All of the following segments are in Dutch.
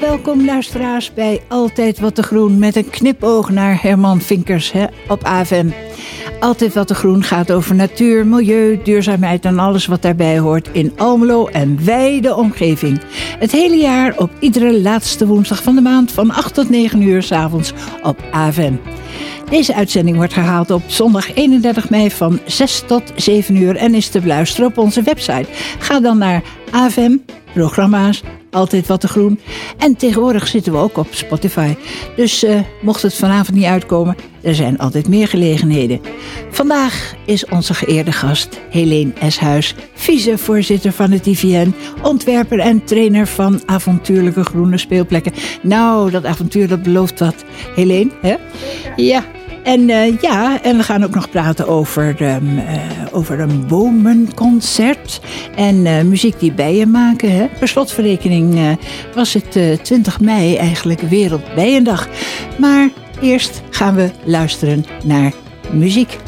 Welkom luisteraars bij Altijd Wat te Groen met een knipoog naar Herman Vinkers hè, op AFM. Altijd Wat te Groen gaat over natuur, milieu, duurzaamheid en alles wat daarbij hoort in Almelo en wijde omgeving. Het hele jaar op iedere laatste woensdag van de maand van 8 tot 9 uur s avonds op AFM. Deze uitzending wordt herhaald op zondag 31 mei van 6 tot 7 uur en is te beluisteren op onze website. Ga dan naar AFM, programma's, altijd wat te groen. En tegenwoordig zitten we ook op Spotify. Dus uh, mocht het vanavond niet uitkomen, er zijn altijd meer gelegenheden. Vandaag is onze geëerde gast Helene Eshuis, vicevoorzitter van het IVN, ontwerper en trainer van avontuurlijke groene speelplekken. Nou, dat avontuur dat belooft wat. Helene, hè? Ja, en uh, ja, en we gaan ook nog praten over, um, uh, over een bomenconcert. En uh, muziek die bijen maken. Per slotverrekening was het 20 mei eigenlijk Wereldbijendag. Maar eerst gaan we luisteren naar muziek.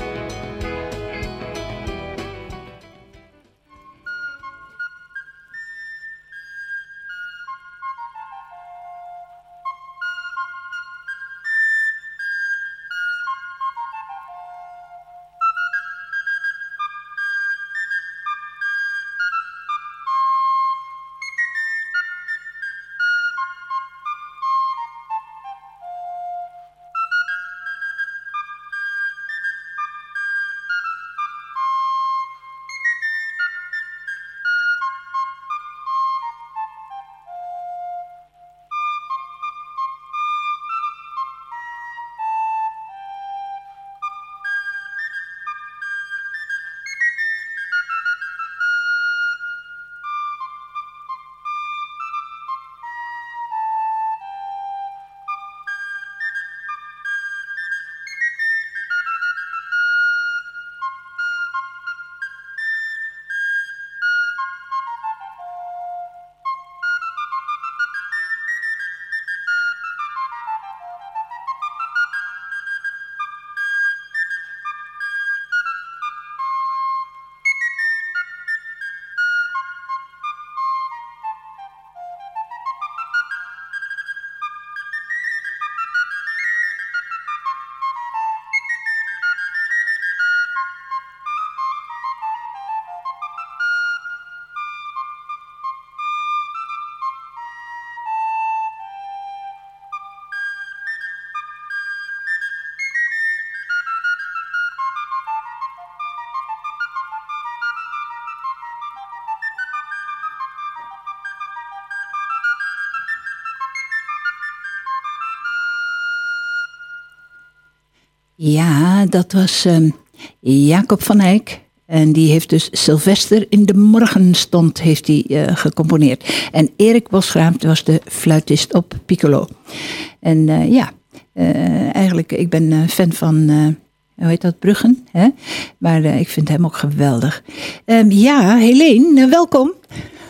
Ja, dat was uh, Jacob van Eyck. En die heeft dus Sylvester in de morgenstond heeft hij, uh, gecomponeerd. En Erik Bosgraam was de fluitist op piccolo. En uh, ja, eigenlijk, ik ben fan van, hoe heet dat, Bruggen. Hè? Maar ik vind hem ook geweldig. Um, ja, Helene, welkom.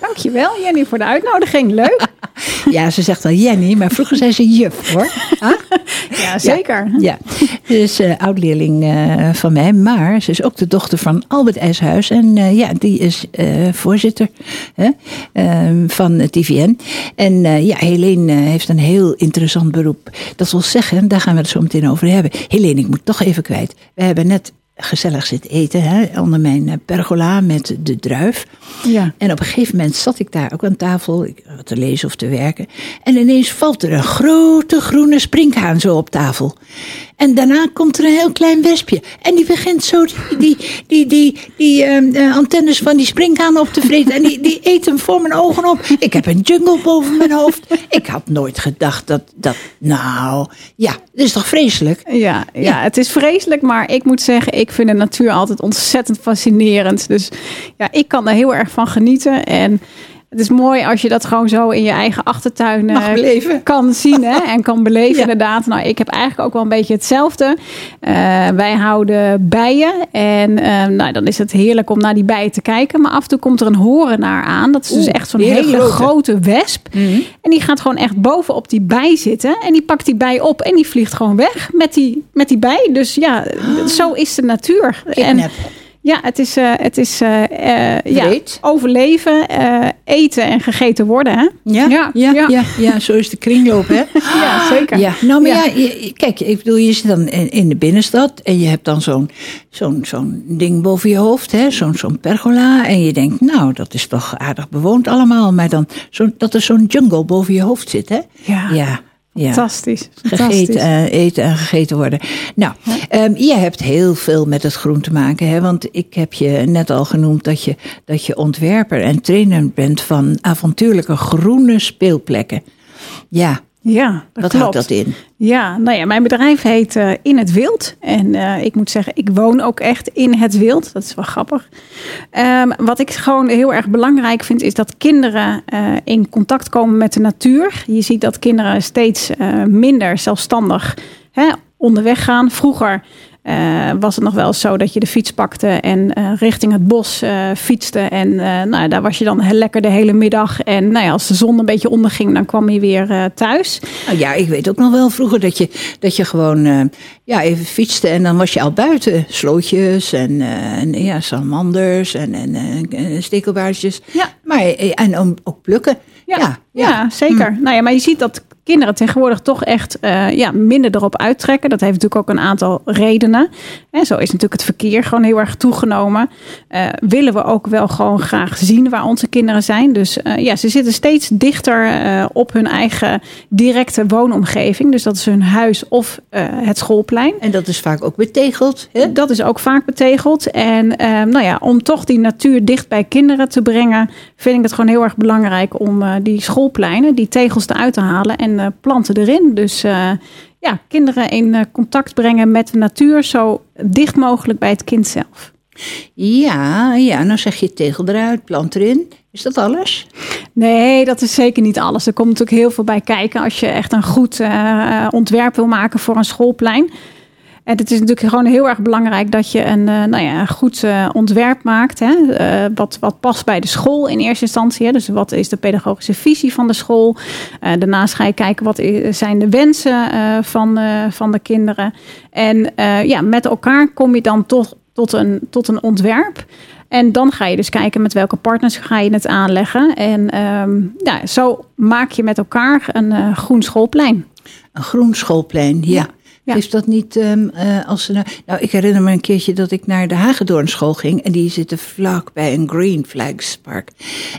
Dankjewel Jenny voor de uitnodiging. Leuk. ja, ze zegt al Jenny, maar vroeger zei ze juf hoor. Huh? Ja, zeker. Ja, ja. Ze is uh, oud-leerling uh, van mij, maar ze is ook de dochter van Albert IJshuis. En uh, ja, die is voorzitter hè, van het IVN. En ja, Helene heeft een heel interessant beroep. Dat wil zeggen, daar gaan we het zo meteen over hebben. Helene, ik moet toch even kwijt. We hebben net gezellig zit eten hè, onder mijn eh, pergola met de druif. Ja. En op een gegeven moment zat ik daar ook aan tafel te lezen of te werken. En ineens valt er een grote groene sprinkhaan zo op tafel. En daarna komt er een heel klein wespje. En die begint zo die, die, die, die, die uh, antennes van die springhaan op te vreten. En die, die eet hem voor mijn ogen op. Ik heb een jungle boven mijn hoofd. Ik had nooit gedacht dat, dat nou, ja, dat is toch vreselijk? Ja, ja, ja, het is vreselijk. Maar ik moet zeggen, ik vind de natuur altijd ontzettend fascinerend. Dus ja, ik kan er heel erg van genieten. En het is mooi als je dat gewoon zo in je eigen achtertuin uh, kan zien hè, en kan beleven. Inderdaad, nou, ik heb eigenlijk ook wel een beetje hetzelfde. Uh, wij houden bijen en uh, nou, dan is het heerlijk om naar die bijen te kijken. Maar af en toe komt er een horenaar aan. Dat is dus echt zo'n hele, grote, wesp. Mm -hmm. En die gaat gewoon echt bovenop die bij zitten. En die pakt die bij op en die vliegt gewoon weg met die, met die bij. Dus ja, oh. zo is de natuur. Kidnap. En, Ja, het is, uh, het is uh, uh, ja, overleven, eten en gegeten worden. Hè? Ja, ja, ja, ja. ja zo is de kringloop. Hè? ja, zeker. Ja. Nou, maar ja. je, kijk, ik bedoel, je zit dan in, in de binnenstad en je hebt dan zo'n zo'n zo'n ding boven je hoofd, hè? zo'n zo'n pergola. En je denkt, nou, dat is toch aardig bewoond allemaal. Maar dan zo, dat er zo'n jungle boven je hoofd zit, hè? Ja. ja. Ja. Fantastisch. Gegeten, uh, eten en gegeten worden. Nou, ja. um, je hebt heel veel met het groen te maken. Hè? Want ik heb je net al genoemd dat je, dat je ontwerper en trainer bent van avontuurlijke groene speelplekken. Ja, ja, dat Wat klopt. houdt dat in? Ja, nou ja, mijn bedrijf heet uh, In het Wild. En uh, ik moet zeggen, ik woon ook echt in het wild. Dat is wel grappig. Um, wat ik gewoon heel erg belangrijk vind, is dat kinderen uh, in contact komen met de natuur. Je ziet dat kinderen steeds minder zelfstandig hè, onderweg gaan. Vroeger uh, was het nog wel zo dat je de fiets pakte en uh, richting het bos uh, fietste. En nou, daar was je dan lekker de hele middag. En nou ja, als de zon een beetje onderging, dan kwam je weer thuis. Nou ja, ik weet ook nog wel vroeger dat je, dat je gewoon ja, even fietste en dan was je al buiten. Slootjes en, en ja, salamanders en, en, en stekelbaardjes. Ja. Maar, en ook plukken. Ja, ja, ja. zeker. Hm. Nou ja, maar je ziet dat kinderen tegenwoordig toch echt uh, ja, minder erop uittrekken. Dat heeft natuurlijk ook een aantal redenen. En zo is natuurlijk het verkeer gewoon heel erg toegenomen. Uh, willen we ook wel gewoon graag zien waar onze kinderen zijn. Dus uh, ja, ze zitten steeds dichter op hun eigen directe woonomgeving. Dus dat is hun huis of het schoolplein. En dat is vaak ook betegeld. Hè? Dat is ook vaak betegeld. En nou ja, om toch die natuur dicht bij kinderen te brengen, vind ik het gewoon heel erg belangrijk om die schoolpleinen, die tegels eruit te halen en uh, planten erin. Dus uh, ja, kinderen in uh, contact brengen met de natuur zo dicht mogelijk bij het kind zelf. Ja, ja, nou zeg je tegel eruit, plant erin. Is dat alles? Nee, dat is zeker niet alles. Er komt natuurlijk heel veel bij kijken als je echt een goed ontwerp wil maken voor een schoolplein. En het is natuurlijk gewoon heel erg belangrijk dat je een, uh, nou ja, een goed uh, ontwerp maakt. Hè? Uh, wat, wat past bij de school in eerste instantie. Hè? Dus wat is de pedagogische visie van de school? daarnaast ga je kijken wat zijn de wensen van, van de kinderen. En ja, met elkaar kom je dan toch tot een, tot een ontwerp. En dan ga je dus kijken met welke partners ga je het aanleggen. En um, ja, zo maak je met elkaar een groen schoolplein. Een groen schoolplein, ja. Ja. Is dat niet um, uh, als ze nou, nou, ik herinner me een keertje dat ik naar de Hagedoornschool ging. En die zitten vlak bij een Green Flags Park.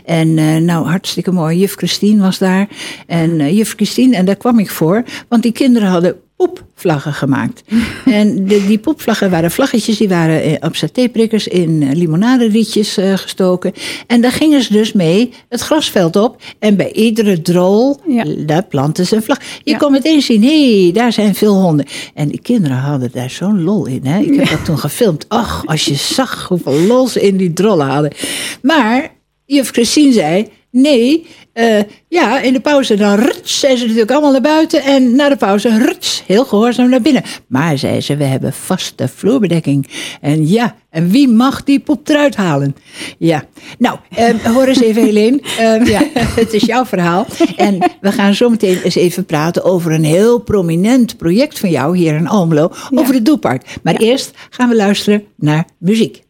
En uh, nou, hartstikke mooi. Juf Christine was daar. En uh, juf Christine, en daar kwam ik voor. Want die kinderen hadden poepvlaggen gemaakt. en de, die poepvlaggen waren vlaggetjes, die waren eh, op satéprikkers in eh, limonaderietjes uh, gestoken. En daar gingen ze dus mee het grasveld op. En bij iedere drol, ja. daar planten ze een vlag. Je ja. kon meteen zien, hé, hey, daar zijn veel honden. En die kinderen hadden daar zo'n lol in. Hè? Ik heb dat toen gefilmd. Ach, als je zag hoeveel lol ze in die drollen hadden. Maar juf Christine zei, nee, uh, ja, in de pauze dan ruts, zijn ze natuurlijk allemaal naar buiten. En na de pauze ruts, heel gehoorzaam naar binnen. Maar, zei ze, we hebben vaste vloerbedekking. En ja, en wie mag die poep eruit halen? Ja, nou, uh, hoor eens even Helene. Uh, ja, het is jouw verhaal. En we gaan zo meteen eens even praten over een heel prominent project van jou hier in Almelo. Ja. Over het Doelpark. Maar ja. eerst gaan we luisteren naar muziek.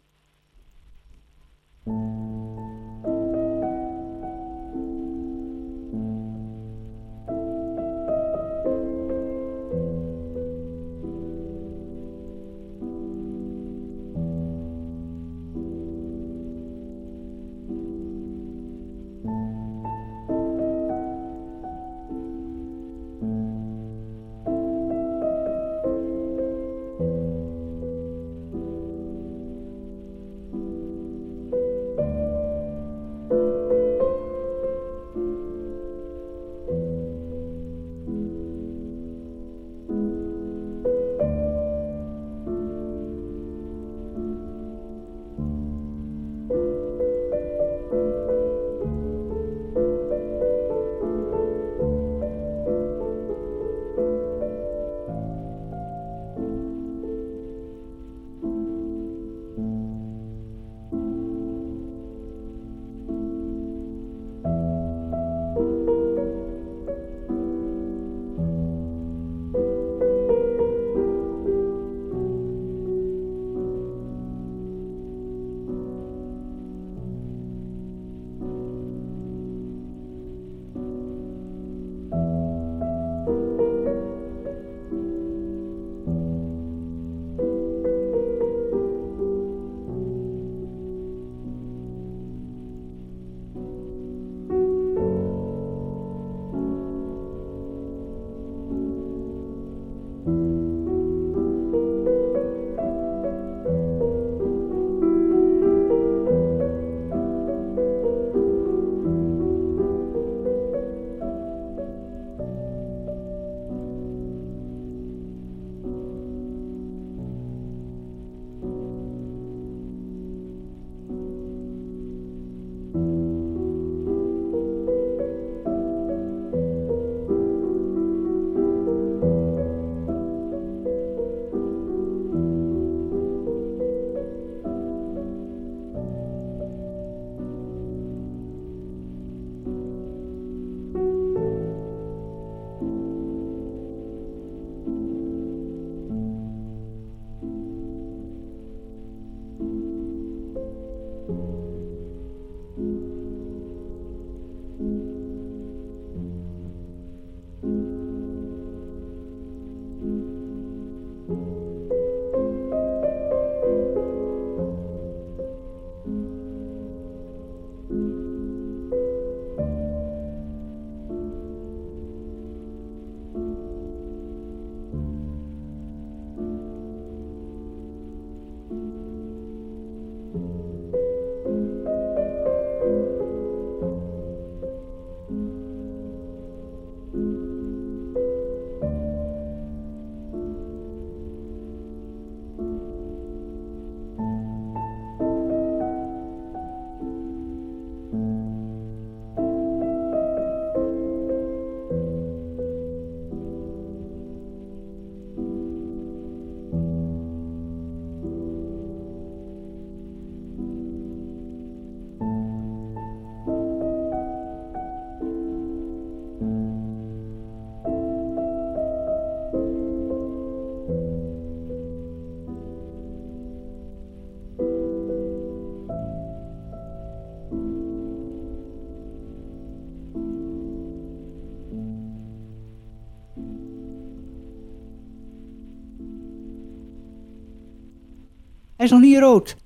Is nog niet rood.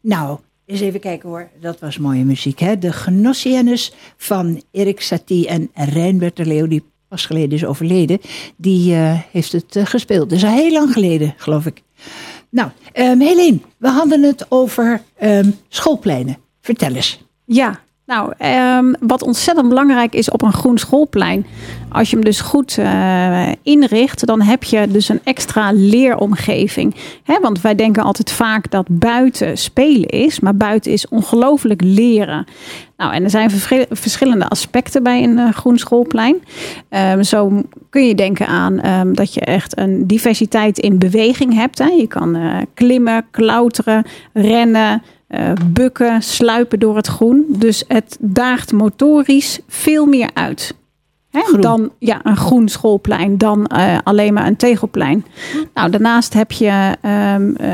Nou, eens even kijken hoor. Dat was mooie muziek, hè? De Gnossiennes van Erik Satie en Rijnbert de Leeuw, die pas geleden is overleden. Die uh, heeft het uh, gespeeld. Is al heel lang geleden, geloof ik. Nou, um, we hadden het over um, schoolpleinen. Vertel eens. Ja, nou, um, wat ontzettend belangrijk is op een groen schoolplein. Als je hem dus goed uh, inricht, dan heb je dus een extra leeromgeving. Want wij denken altijd vaak dat buiten spelen is, maar buiten is ongelooflijk leren. Nou, en er zijn verschillende aspecten bij een uh, groen schoolplein. Um, zo kun je denken aan um, dat je echt een diversiteit in beweging hebt. Je kan uh, klimmen, klauteren, rennen. Uh, bukken, sluipen door het groen. Dus het daagt motorisch veel meer uit. Hè? Dan ja, een groen schoolplein, dan uh, alleen maar een tegelplein. Nou, daarnaast heb je um, uh,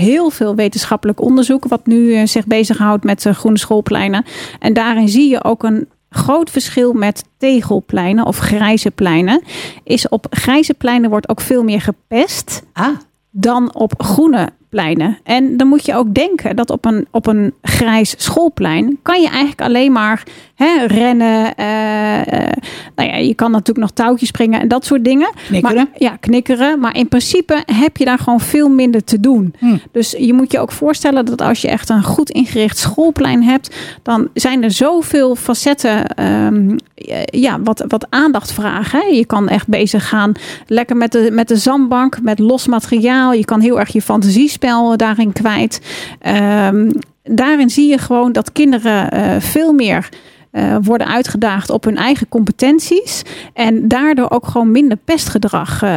heel veel wetenschappelijk onderzoek wat nu zich bezighoudt met groene schoolpleinen. En daarin zie je ook een groot verschil met tegelpleinen of grijze pleinen. Is op grijze pleinen wordt ook veel meer gepest. Ah. Dan op groene pleinen. En dan moet je ook denken dat op een, op een grijs schoolplein kan je eigenlijk alleen maar hè, rennen. Uh, uh, nou ja, je kan natuurlijk nog touwtjes springen en dat soort dingen. Knikkeren. Maar, ja, knikkeren. Maar in principe heb je daar gewoon veel minder te doen. Hm. Dus je moet je ook voorstellen dat als je echt een goed ingericht schoolplein hebt, dan zijn er zoveel facetten um, ja, wat, wat aandacht vragen. Hè. Je kan echt bezig gaan lekker met de, met de zandbank, met los materiaal. Je kan heel erg je fantasie spel daarin kwijt. Um, daarin zie je gewoon dat kinderen uh, veel meer uh, worden uitgedaagd op hun eigen competenties. En daardoor ook gewoon minder pestgedrag. Uh,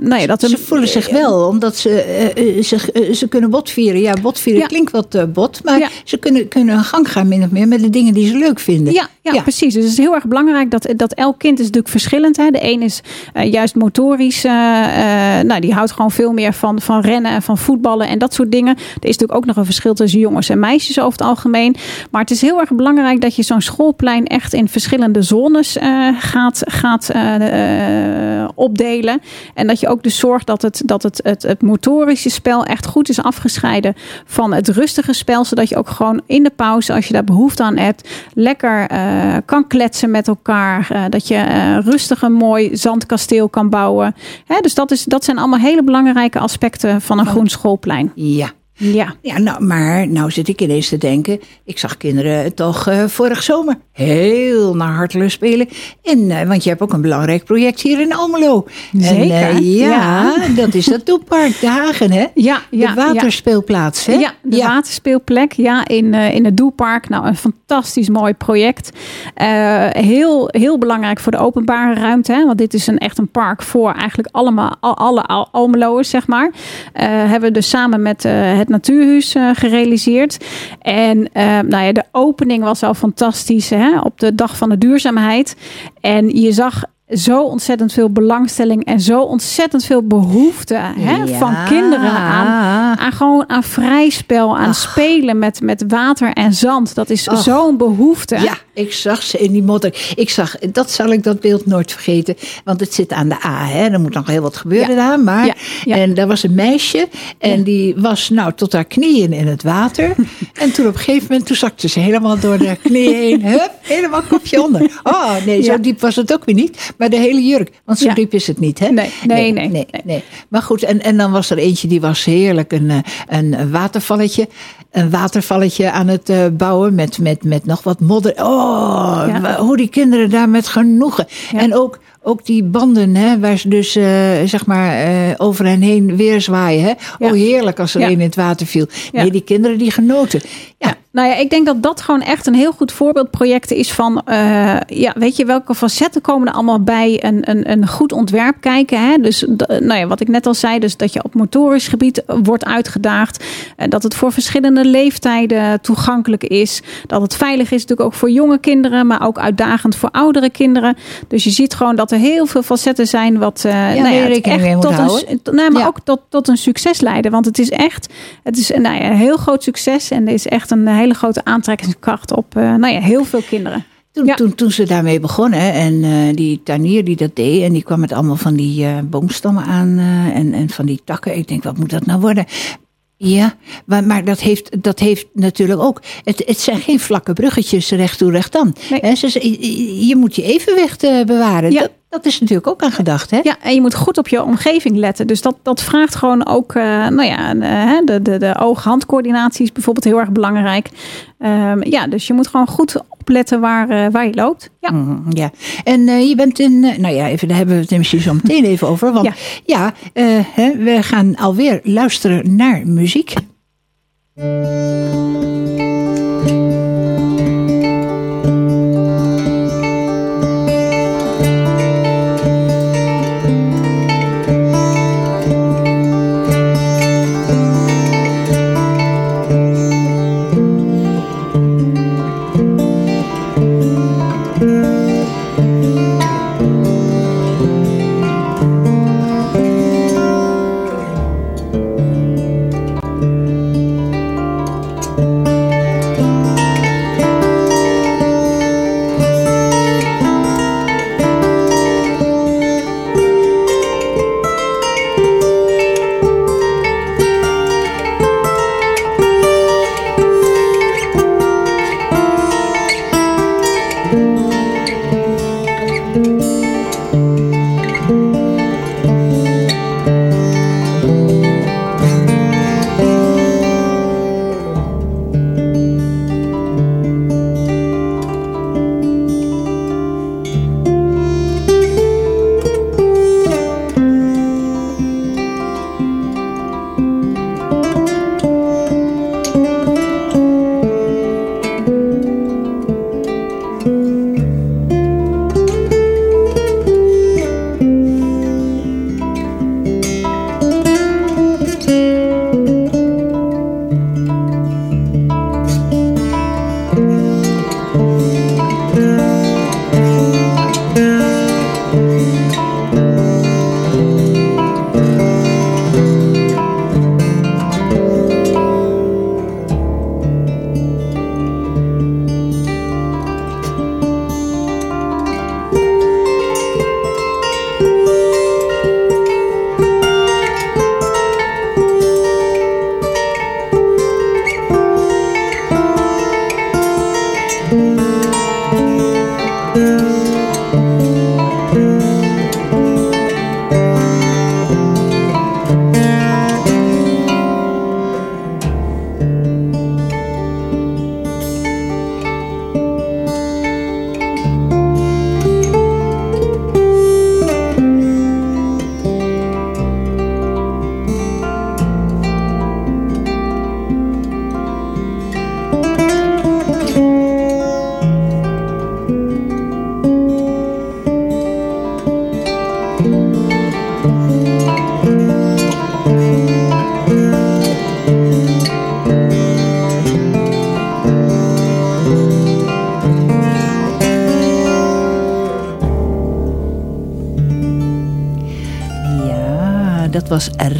nou ja, dat ze voelen zich wel, omdat ze, zich, ze kunnen botvieren. Ja, botvieren ja. klinkt wat bot. Maar ja. ze kunnen, kunnen hun gang gaan min of meer met de dingen die ze leuk vinden. Ja, ja, ja. precies. Dus het is heel erg belangrijk dat, dat elk kind is natuurlijk verschillend. Hè. De een is juist motorisch. nou, die houdt gewoon veel meer van, van rennen en van voetballen en dat soort dingen. Er is natuurlijk ook nog een verschil tussen jongens en meisjes over het algemeen. Maar het is heel erg belangrijk dat je zo'n schoolplein echt in verschillende zones uh, gaat, gaat uh, uh, opdelen. En dat je ook dus zorgt dat, het, dat het, het, het motorische spel echt goed is afgescheiden van het rustige spel. Zodat je ook gewoon in de pauze, als je daar behoefte aan hebt, lekker kan kletsen met elkaar. dat je rustig een mooi zandkasteel kan bouwen. Hè, dus dat, is, dat zijn allemaal hele belangrijke aspecten van een groen schoolplein. Ja. Ja. ja nou, maar nou zit ik ineens te denken. Ik zag kinderen toch uh, vorig zomer heel naar hartelust spelen. En, uh, want je hebt ook een belangrijk project hier in Almelo. Zeker. En, uh, ja, ja, dat is dat Doepark, de Hagen, hè? Ja, ja De waterspeelplaats, hè? Ja, de waterspeelplek. Ja, in, in het Doepark. Nou, een fantastisch mooi project. heel, heel belangrijk voor de openbare ruimte. Hè? Want dit is een, echt een park voor eigenlijk allemaal, alle Almeloers, zeg maar. hebben we dus samen met het Natuurhuis uh, gerealiseerd. En uh, nou ja, de opening was al fantastisch hè, op de dag van de duurzaamheid. En je zag zo ontzettend veel belangstelling en zo ontzettend veel behoefte hè, ja. van kinderen aan, aan gewoon aan vrij spel, aan Ach. spelen met, met water en zand. Dat is zo'n behoefte. Ja, ik zag ze in die modder. Ik zag, dat zal ik dat beeld nooit vergeten, want het zit aan de A. Hè. Er moet nog heel wat gebeuren ja. daar, maar ja. en daar was een meisje en die was nou tot haar knieën in het water. en toen op een gegeven moment, toen zakte ze helemaal door de knieën heen, hup, helemaal kopje onder. Oh nee, zo diep was het ook weer niet. Maar de hele jurk. Want zo Ja. diep is het niet, hè? Nee, nee, nee, nee, nee. Maar goed, en, en dan was er eentje die was heerlijk een, eh, een watervalletje. Een watervalletje aan het uh, bouwen met, met, met nog wat modder. Oh, Ja. hoe die kinderen daar met genoegen. En ook, ook die banden, hè, waar ze dus eh, zeg maar eh, over en heen weer zwaaien. Hè? Ja. Oh, heerlijk als er Ja. een in het water viel. Ja. Nee, die kinderen die genoten. Ja, Nou ja, ik denk dat dat gewoon echt een heel goed voorbeeldproject is van, eh, ja, weet je, welke facetten komen er allemaal bij een, een, een goed ontwerp kijken. Hè? Dus, nou ja, wat ik net al zei, dus dat je op motorisch gebied wordt uitgedaagd. dat het voor verschillende leeftijden toegankelijk is. Dat het veilig is natuurlijk ook voor jonge kinderen, maar ook uitdagend voor oudere kinderen. Dus je ziet gewoon dat er heel veel facetten zijn wat, eh nou het rekening mee moet tot een, nee, maar Ja. ook tot, tot een succes leiden. Want het is echt, het is nou ja, een heel groot succes en er is echt een hele grote aantrekkingskracht op, eh, nou ja, heel veel kinderen. Toen, Ja. toen, toen ze daarmee begonnen en eh, die tuinier die dat deed en die kwam met allemaal van die eh, boomstammen aan eh, en, en van die takken. Ik denk, wat moet dat nou worden? Ja, maar, maar dat, heeft, dat heeft natuurlijk ook. Het, het zijn geen vlakke bruggetjes recht toe, recht aan. Nee. Hè, ze- je moet je evenwicht eh, bewaren. Ja. Dat, dat is natuurlijk ook aan gedacht. Hè? Ja, en je moet goed op je omgeving letten. Dus dat, dat vraagt gewoon ook, eh, nou ja, eh, de, de, de oog-handcoördinatie is bijvoorbeeld heel erg belangrijk. Ehm, ja, dus je moet gewoon goed opletten waar, eh, waar je loopt. Ja. Mhm, ja. En je bent in, nou ja, even, daar hebben we het misschien zo meteen even over. Want ja, Ja. hè, we gaan alweer luisteren naar muziek.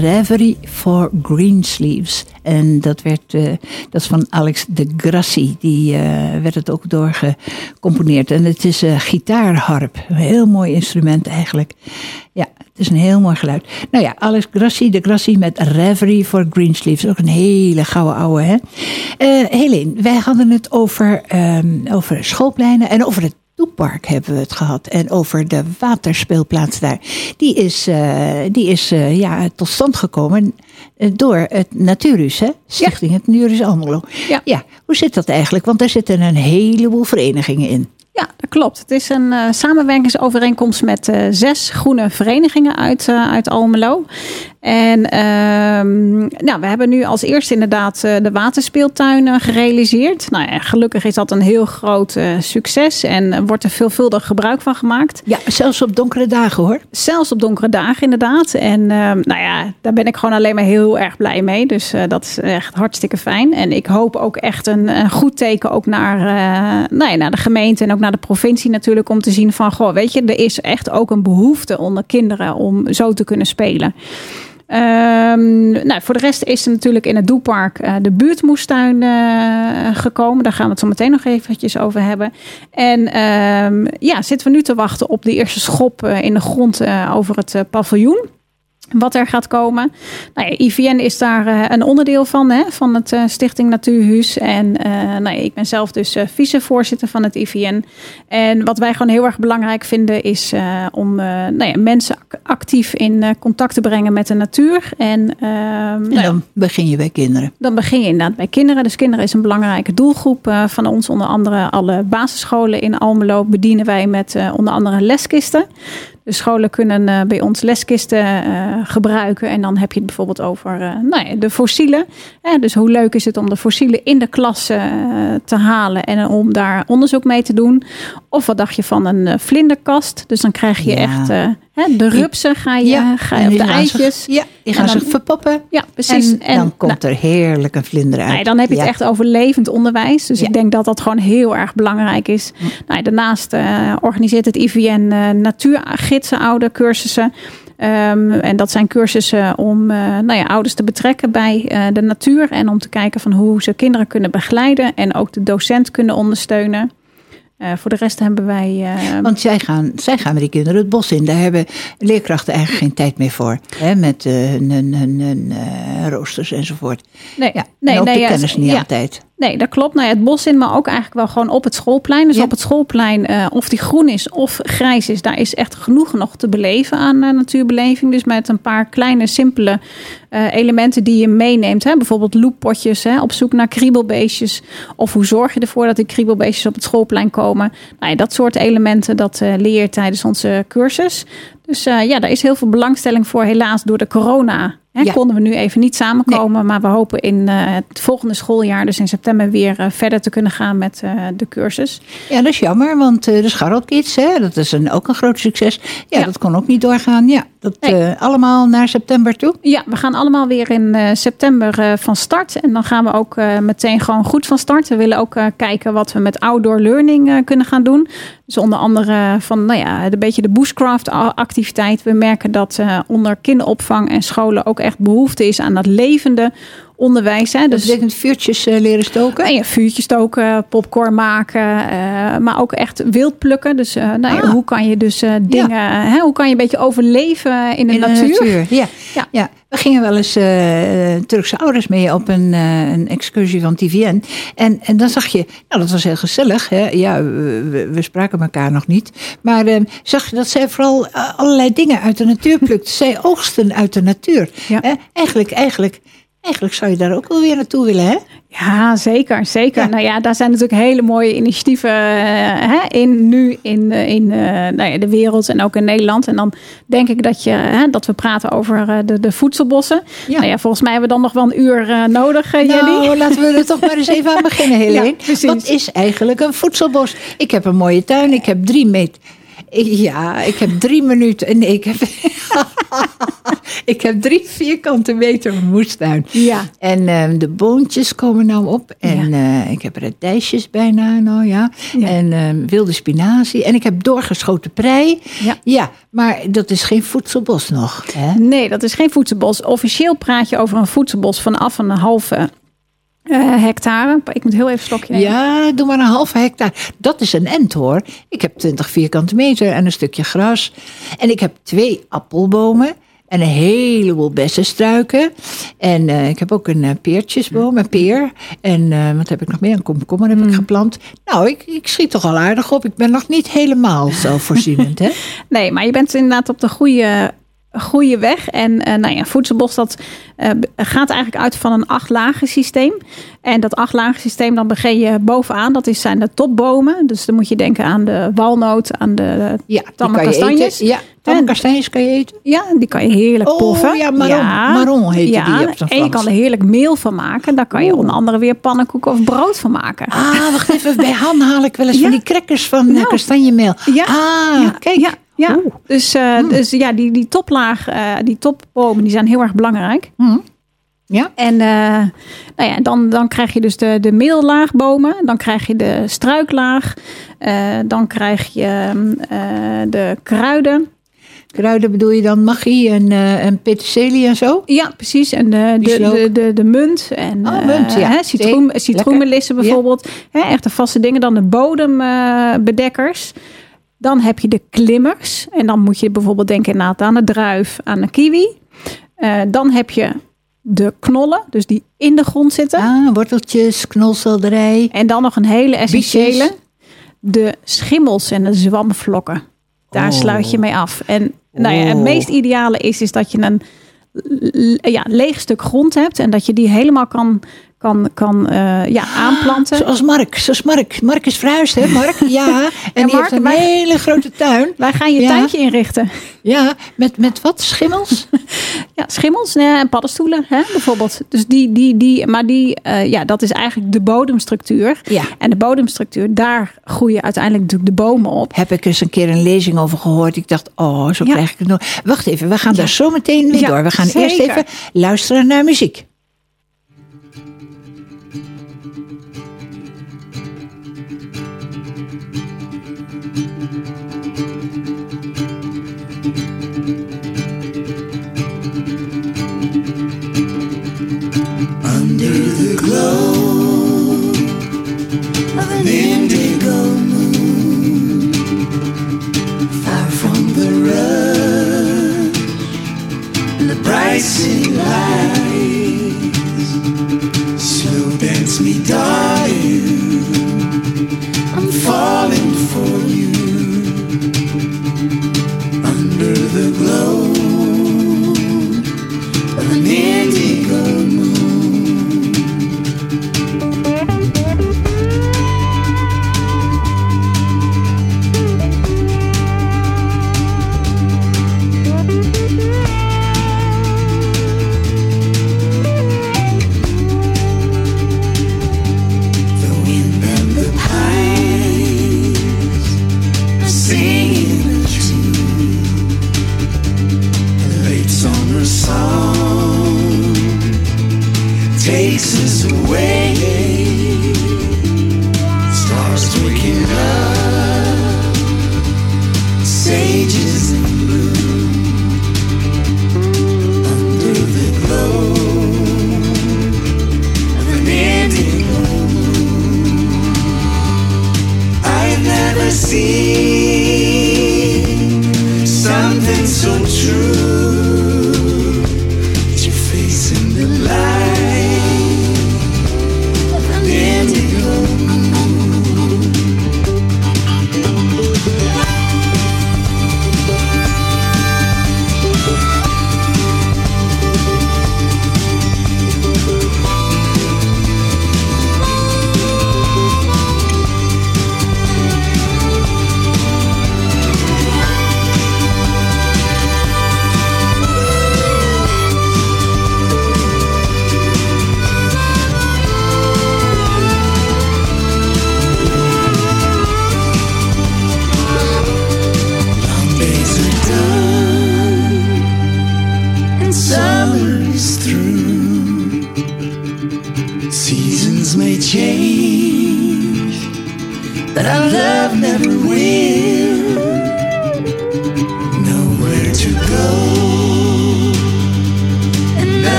Reverie for Greensleeves. En dat, werd, eh, dat is van Alex de Grassi. Die eh, werd het ook doorgecomponeerd. En het is een gitaarharp. Een heel mooi instrument eigenlijk. Ja, het is een heel mooi geluid. Nou ja, Alex Grassi, de Grassi met Reverie for Greensleeves. Ook een hele gouden ouwe, hè? Eh Helene, wij hadden het over, ehm, over schoolpleinen en over het Toepark hebben we het gehad. En over de waterspeelplaats daar. Die is, eh, die is eh, ja, tot stand gekomen eh, door het Natuurhuis, hè? Stichting het Natuurhuis Almelo. Ja. ja, hoe zit dat eigenlijk? Want daar zitten een heleboel verenigingen in. Ja, dat klopt. Het is een samenwerkingsovereenkomst met zes groene verenigingen uit, eh, uit Almelo. En ehm, nou, we hebben nu als eerste inderdaad eh, de waterspeeltuin eh, gerealiseerd. Nou ja, gelukkig is dat een heel groot eh, succes en wordt er veelvuldig gebruik van gemaakt. Ja, zelfs op donkere dagen hoor. Zelfs op donkere dagen inderdaad. En ehm, nou ja, daar ben ik gewoon alleen maar heel erg blij mee. Dus eh, dat is echt hartstikke fijn. En ik hoop ook echt een, een goed teken ook naar, nou ja, naar de gemeente en ook naar de provincie natuurlijk. Om te zien van, goh, weet je, er is echt ook een behoefte onder kinderen om zo te kunnen spelen. Ehm, nou, voor de rest is er natuurlijk in het Doepark uh, de buurtmoestuin uh, gekomen. Daar gaan we het zo meteen nog eventjes over hebben. En um, ja, zitten we nu te wachten op de eerste schop in de grond over het paviljoen wat er gaat komen. Nou ja, IVN is daar uh, een onderdeel van, hè, van het uh, Stichting Natuurhuis. En uh, nou ja, ik ben zelf dus vicevoorzitter van het IVN. En wat wij gewoon heel erg belangrijk vinden is om nou ja, mensen actief in contact te brengen met de natuur. En, ehm, nou dan begin je bij kinderen. Dan begin je inderdaad bij kinderen. Dus kinderen is een belangrijke doelgroep van ons. Onder andere alle basisscholen in Almelo bedienen wij met onder andere leskisten. De scholen kunnen uh, bij ons leskisten uh, gebruiken. En dan heb je het bijvoorbeeld over uh, nou ja, de fossielen. dus hoe leuk is het om de fossielen in de klas te halen en om daar onderzoek mee te doen. Of wat dacht je van een vlinderkast? Dus dan krijg je ja. echt de rupsen ga je, ja, ga je op de eitjes. ja, die gaan zich verpoppen. Ja, precies. En, dan komt nou, er heerlijk een vlinder uit. Dan heb je het echt over levend onderwijs. Dus ik denk dat dat gewoon heel erg belangrijk is. Nou, daarnaast uh, organiseert het IVN uh, natuurgidsen, oude cursussen. Um, en dat zijn cursussen om uh, nou ja, ouders te betrekken bij uh, de natuur. En om te kijken van hoe ze kinderen kunnen begeleiden. En ook de docent kunnen ondersteunen. Uh, voor de rest hebben wij. Uh, Want zij gaan, zij gaan met die kinderen het bos in. Daar hebben leerkrachten eigenlijk geen tijd meer voor. Hè, met uh, hun, hun, hun roosters enzovoort. Nee, ja, nee, en ook nee, de kennis niet ja. altijd. Nee, dat klopt. Nou, het bos in, maar ook eigenlijk wel gewoon op het schoolplein. Dus Ja. op het schoolplein, uh, of die groen is of grijs is, daar is echt genoeg nog te beleven aan uh, natuurbeleving. Dus met een paar kleine, simpele uh, elementen die je meeneemt. Hè? Bijvoorbeeld loeppotjes, hè? op zoek naar kriebelbeestjes. Of hoe zorg je ervoor dat die kriebelbeestjes op het schoolplein komen. Nou, ja, dat soort elementen, dat leer je tijdens onze cursus. Dus ja, daar is heel veel belangstelling voor. Helaas door de corona Ja. konden we nu even niet samenkomen. Maar we hopen in uh, het volgende schooljaar, dus in september, weer uh, verder te kunnen gaan met de cursus. Ja, dat is jammer, want de Scharrelkids, hè, dat is een, ook een groot succes. Ja, Ja. dat kon ook niet doorgaan. Ja, dat Nee. eh, allemaal naar september toe. Ja, we gaan allemaal weer in eh, september eh, van start. En dan gaan we ook eh, meteen gewoon goed van start. We willen ook eh, kijken wat we met outdoor learning eh, kunnen gaan doen. Dus onder andere van nou ja, een beetje de bushcraft activiteit. We merken dat eh, onder kinderopvang en scholen ook echt behoefte is aan dat levende onderwijs. Hè. Dat Dus betekent vuurtjes eh, leren stoken. En ja, vuurtjes stoken, popcorn maken, eh, maar ook echt wild plukken. Dus eh, nou ja, Ah. hoe kan je dus dingen, hè, hoe kan je een beetje overleven in de In natuur? Ja. Ja. Ja. we gingen wel eens Turkse ouders mee op een, een excursie van TVN. En, en dan zag je, nou dat was heel gezellig. Hè? Ja, we, spraken elkaar nog niet. Maar zag je dat zij vooral allerlei dingen uit de natuur plukt. zij oogsten uit de natuur. Ja. Hè? Eigenlijk, eigenlijk, eigenlijk zou je daar ook wel weer naartoe willen, hè? Ja, zeker, zeker. Ja. Nou ja, daar zijn natuurlijk hele mooie initiatieven eh, hè, in nu in, eh, in eh, nou ja, de wereld en ook in Nederland. En dan denk ik dat, je, hè, dat we praten over de, de voedselbossen. Ja. Nou ja, volgens mij hebben we dan nog wel een uur eh, nodig. Nou, laten we er toch maar eens even aan beginnen, Helene. Wat is eigenlijk een voedselbos? Ik heb een mooie tuin, ik heb drie meter... Ja, ik heb drie minuten... Nee, ik heb... ik heb drie vierkante meter moestuin. Ja. En ehm, de boontjes komen nou op. En eh, ik heb radijsjes bijna, nou ja. Ja. En ehm, wilde spinazie. En ik heb doorgeschoten prei. Ja. ja, maar dat is geen voedselbos nog. Hè? Nee, dat is geen voedselbos. Officieel praat je over een voedselbos vanaf een halve eh, hectare. Ik moet heel even een stokje nemen. Ja, doe maar een halve hectare. Dat is een end hoor. Ik heb 20 vierkante meter en een stukje gras. En ik heb twee appelbomen. En een heleboel bessenstruiken. En eh, ik heb ook een eh, peertjesboom, een peer. En wat heb ik nog meer? Een komkommer heb ik geplant. Nou, ik, ik schiet toch al aardig op. Ik ben nog niet helemaal zelfvoorzienend, hè? Nee, maar je bent inderdaad op de goede, goede weg. En eh, nou ja, voedselbos dat, eh, gaat eigenlijk uit van een achtlagen systeem. En dat achtlagen systeem, dan begin je bovenaan. Dat is, zijn de topbomen. Dus dan moet je denken aan de walnoot, aan de Ja, die tamme kan je kastanjes. eten. Ja, tamme kastanjes kan je eten. Ja, die kan je heerlijk Oh, poffen. ja, marron. Marron heette ja, die op En je kan er heerlijk meel van maken. Daar kan je onder andere weer pannenkoeken of brood van maken. Ah, wacht even. Bij Han haal ik wel eens Ja. van die crackers van eh, Nou. kastanjemeel. Ja. Ah, ja, kijk. Ja. Oeh. Dus, eh, dus ja, die, die toplaag, eh, die topbomen, die zijn heel erg belangrijk. Hm. Ja. En uh, nou ja, dan, dan krijg je dus de, de middellaagbomen. Dan krijg je de struiklaag. Dan krijg je uh, de kruiden. Kruiden bedoel je dan magie en, eh, en peterselie en zo? Ja, precies. En de, de, de, de, de munt. En Oh, munt, eh, ja. hè, citroen, citroenmelissen bijvoorbeeld. Hè, echte vaste dingen. Dan de bodembedekkers. Dan heb je de klimmers. En dan moet je bijvoorbeeld denken inderdaad aan de druif, aan de kiwi. Eh, dan heb je de knollen, dus die in de grond zitten. Ah, worteltjes, knolselderij. En dan nog een hele essentiële. Bietjes. De schimmels en de zwamvlokken. Daar Oh. sluit je mee af. En nou ja, het Oh. meest ideale is, is dat je een ja, leeg stuk grond hebt. En dat je die helemaal kan, kan, kan eh, ja, aanplanten. Zoals Mark. Zoals Mark. Mark is verhuisd, hè Mark? Ja. En die Mark, heeft een wij- hele grote tuin. Wij gaan je Ja. tuintje inrichten. Ja, met, met wat? Schimmels? Ja, schimmels nee, en paddenstoelen hè, bijvoorbeeld. Dus die, die, die, maar die, eh, ja, dat is eigenlijk de bodemstructuur. Ja. En de bodemstructuur, daar groeien uiteindelijk natuurlijk de bomen op. Heb ik eens een keer een lezing over gehoord. Ik dacht, oh, zo Ja. krijg ik het nog. Wacht even, we gaan daar zo meteen mee door. We gaan eerst even luisteren naar muziek.